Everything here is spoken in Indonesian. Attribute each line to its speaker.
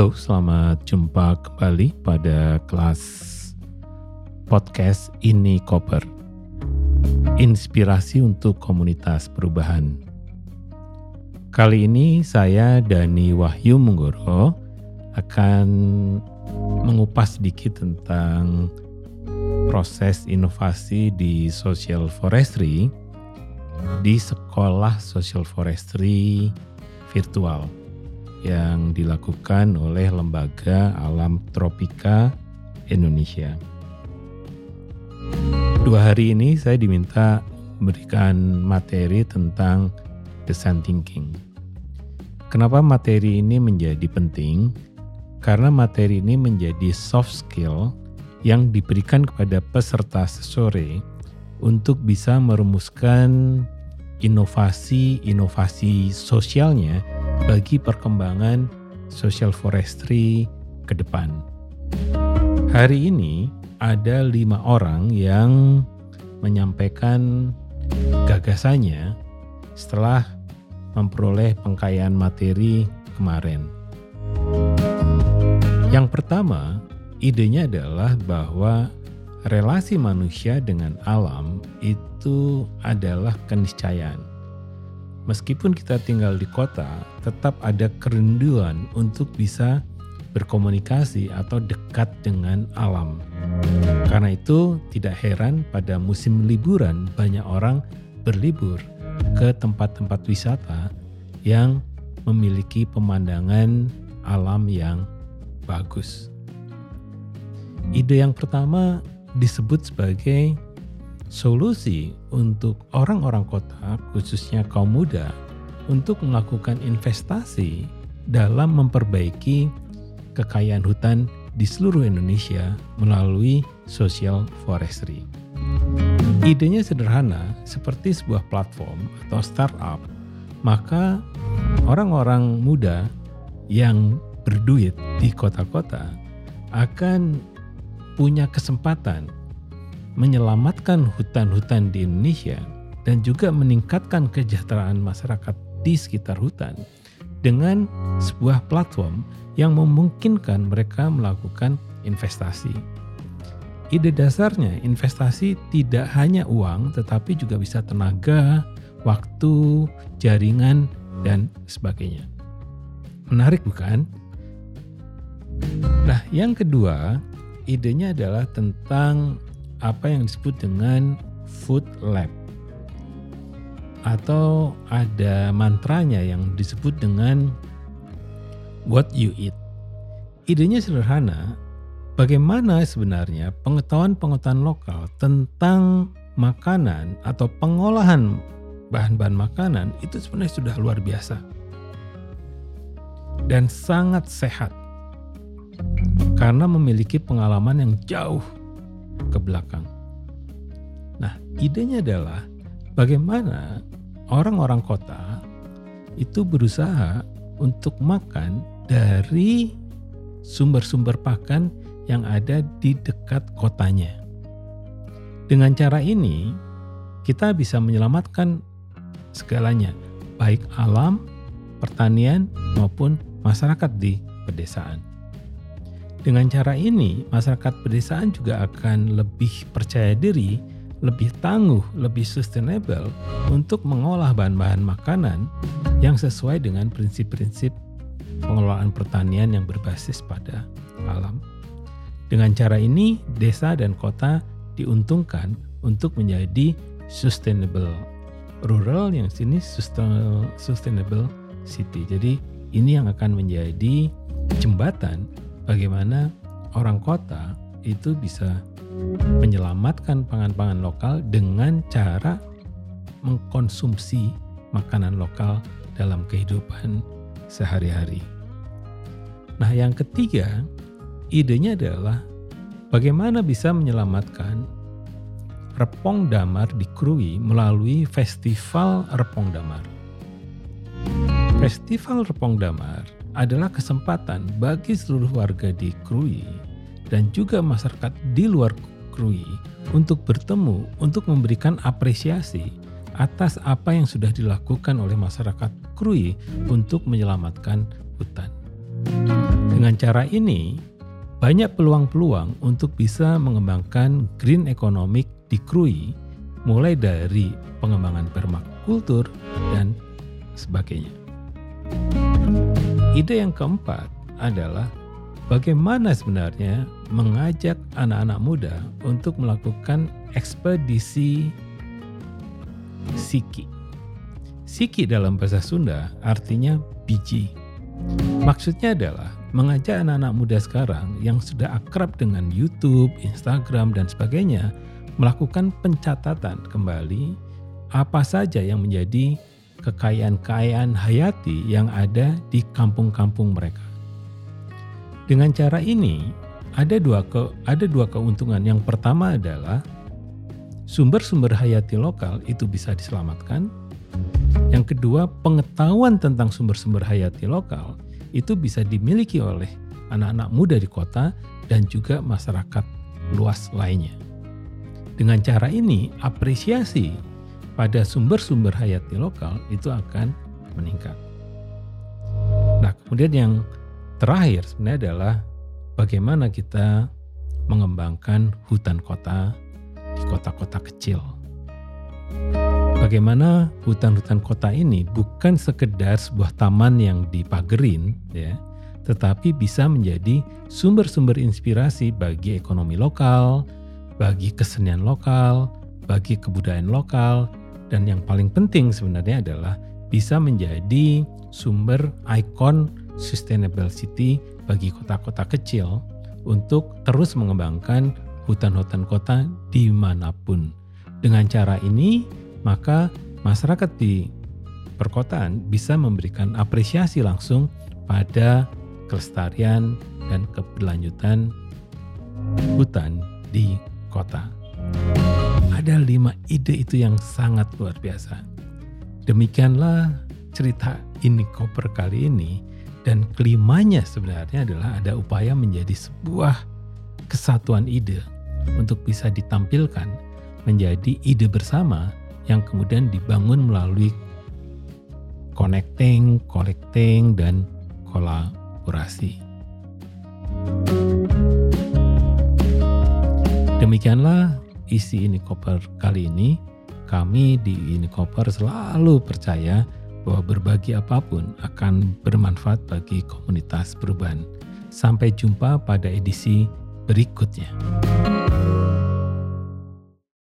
Speaker 1: Halo, selamat jumpa kembali pada kelas podcast Ini Koper. Inspirasi untuk komunitas perubahan. Kali ini saya Dani Wahyu Munggoro akan mengupas sedikit tentang proses inovasi di social forestry di sekolah social forestry virtual yang dilakukan oleh Lembaga Alam Tropika Indonesia. Dua hari ini saya diminta memberikan materi tentang design thinking. Kenapa materi ini menjadi penting? Karena materi ini menjadi soft skill yang diberikan kepada peserta sesore untuk bisa merumuskan inovasi-inovasi sosialnya bagi perkembangan social forestry ke depan. Hari ini ada lima orang yang menyampaikan gagasannya setelah memperoleh pengkayaan materi kemarin. Yang pertama, idenya adalah bahwa relasi manusia dengan alam itu adalah keniscayaan. Meskipun kita tinggal di kota, tetap ada kerinduan untuk bisa berkomunikasi atau dekat dengan alam. Karena itu, tidak heran pada musim liburan banyak orang berlibur ke tempat-tempat wisata yang memiliki pemandangan alam yang bagus. Ide yang pertama disebut sebagai solusi untuk orang-orang kota, khususnya kaum muda, untuk melakukan investasi dalam memperbaiki kekayaan hutan di seluruh Indonesia melalui social forestry. Idenya sederhana, seperti sebuah platform atau startup, maka orang-orang muda yang berduit di kota-kota akan punya kesempatan menyelamatkan hutan-hutan di Indonesia dan juga meningkatkan kesejahteraan masyarakat di sekitar hutan dengan sebuah platform yang memungkinkan mereka melakukan investasi. Ide dasarnya investasi tidak hanya uang tetapi juga bisa tenaga, waktu, jaringan, dan sebagainya. Menarik bukan? Nah, yang kedua, idenya adalah tentang apa yang disebut dengan food lab. Atau ada mantranya yang disebut dengan what you eat. Idenya sederhana, bagaimana sebenarnya pengetahuan-pengetahuan lokal tentang makanan atau pengolahan bahan-bahan makanan itu sebenarnya sudah luar biasa. Dan sangat sehat. Karena memiliki pengalaman yang jauh ke belakang. Nah, idenya adalah bagaimana orang-orang kota itu berusaha untuk makan dari sumber-sumber pakan yang ada di dekat kotanya. Dengan cara ini, kita bisa menyelamatkan segalanya, baik alam, pertanian, maupun masyarakat di pedesaan. Dengan cara ini, masyarakat pedesaan juga akan lebih percaya diri, lebih tangguh, lebih sustainable untuk mengolah bahan-bahan makanan yang sesuai dengan prinsip-prinsip pengelolaan pertanian yang berbasis pada alam. Dengan cara ini, desa dan kota diuntungkan untuk menjadi sustainable rural yang sini sustainable city. Jadi ini yang akan menjadi jembatan bagaimana orang kota itu bisa menyelamatkan pangan-pangan lokal dengan cara mengkonsumsi makanan lokal dalam kehidupan sehari-hari. Nah, yang ketiga, idenya adalah bagaimana bisa menyelamatkan Repong Damar di Krui melalui Festival Repong Damar. Festival Repong Damar adalah kesempatan bagi seluruh warga di Krui dan juga masyarakat di luar Krui untuk bertemu untuk memberikan apresiasi atas apa yang sudah dilakukan oleh masyarakat Krui untuk menyelamatkan hutan. Dengan cara ini, banyak peluang-peluang untuk bisa mengembangkan green economic di Krui, mulai dari pengembangan permakultur dan sebagainya. Ide yang keempat adalah bagaimana sebenarnya mengajak anak-anak muda untuk melakukan ekspedisi Siki. Siki dalam bahasa Sunda artinya biji. Maksudnya adalah mengajak anak-anak muda sekarang yang sudah akrab dengan YouTube, Instagram, dan sebagainya melakukan pencatatan kembali apa saja yang menjadi kekayaan-kekayaan hayati yang ada di kampung-kampung mereka. Dengan cara ini, ada dua ke, ada dua keuntungan. Yang pertama adalah sumber-sumber hayati lokal itu bisa diselamatkan. Yang kedua, pengetahuan tentang sumber-sumber hayati lokal itu bisa dimiliki oleh anak-anak muda di kota dan juga masyarakat luas lainnya. Dengan cara ini, apresiasi pada sumber-sumber hayati lokal itu akan meningkat. Nah, kemudian yang terakhir sebenarnya adalah bagaimana kita mengembangkan hutan kota di kota-kota kecil. Bagaimana hutan-hutan kota ini bukan sekedar sebuah taman yang dipagerin ya, tetapi bisa menjadi sumber-sumber inspirasi bagi ekonomi lokal, bagi kesenian lokal, bagi kebudayaan lokal, dan yang paling penting sebenarnya adalah bisa menjadi sumber ikon sustainable city bagi kota-kota kecil untuk terus mengembangkan hutan-hutan kota di mana pun. Dengan cara ini, maka masyarakat di perkotaan bisa memberikan apresiasi langsung pada kelestarian dan keberlanjutan hutan di kota. Ada lima ide itu yang sangat luar biasa. Demikianlah cerita ini koper kali ini dan kelimanya sebenarnya adalah ada upaya menjadi sebuah kesatuan ide untuk bisa ditampilkan menjadi ide bersama yang kemudian dibangun melalui connecting, collecting, dan kolaborasi. Demikianlah isi ini koper kali ini. Kami di ini koper selalu percaya bahwa berbagi apa pun akan bermanfaat bagi komunitas perubahan. Sampai jumpa pada edisi berikutnya.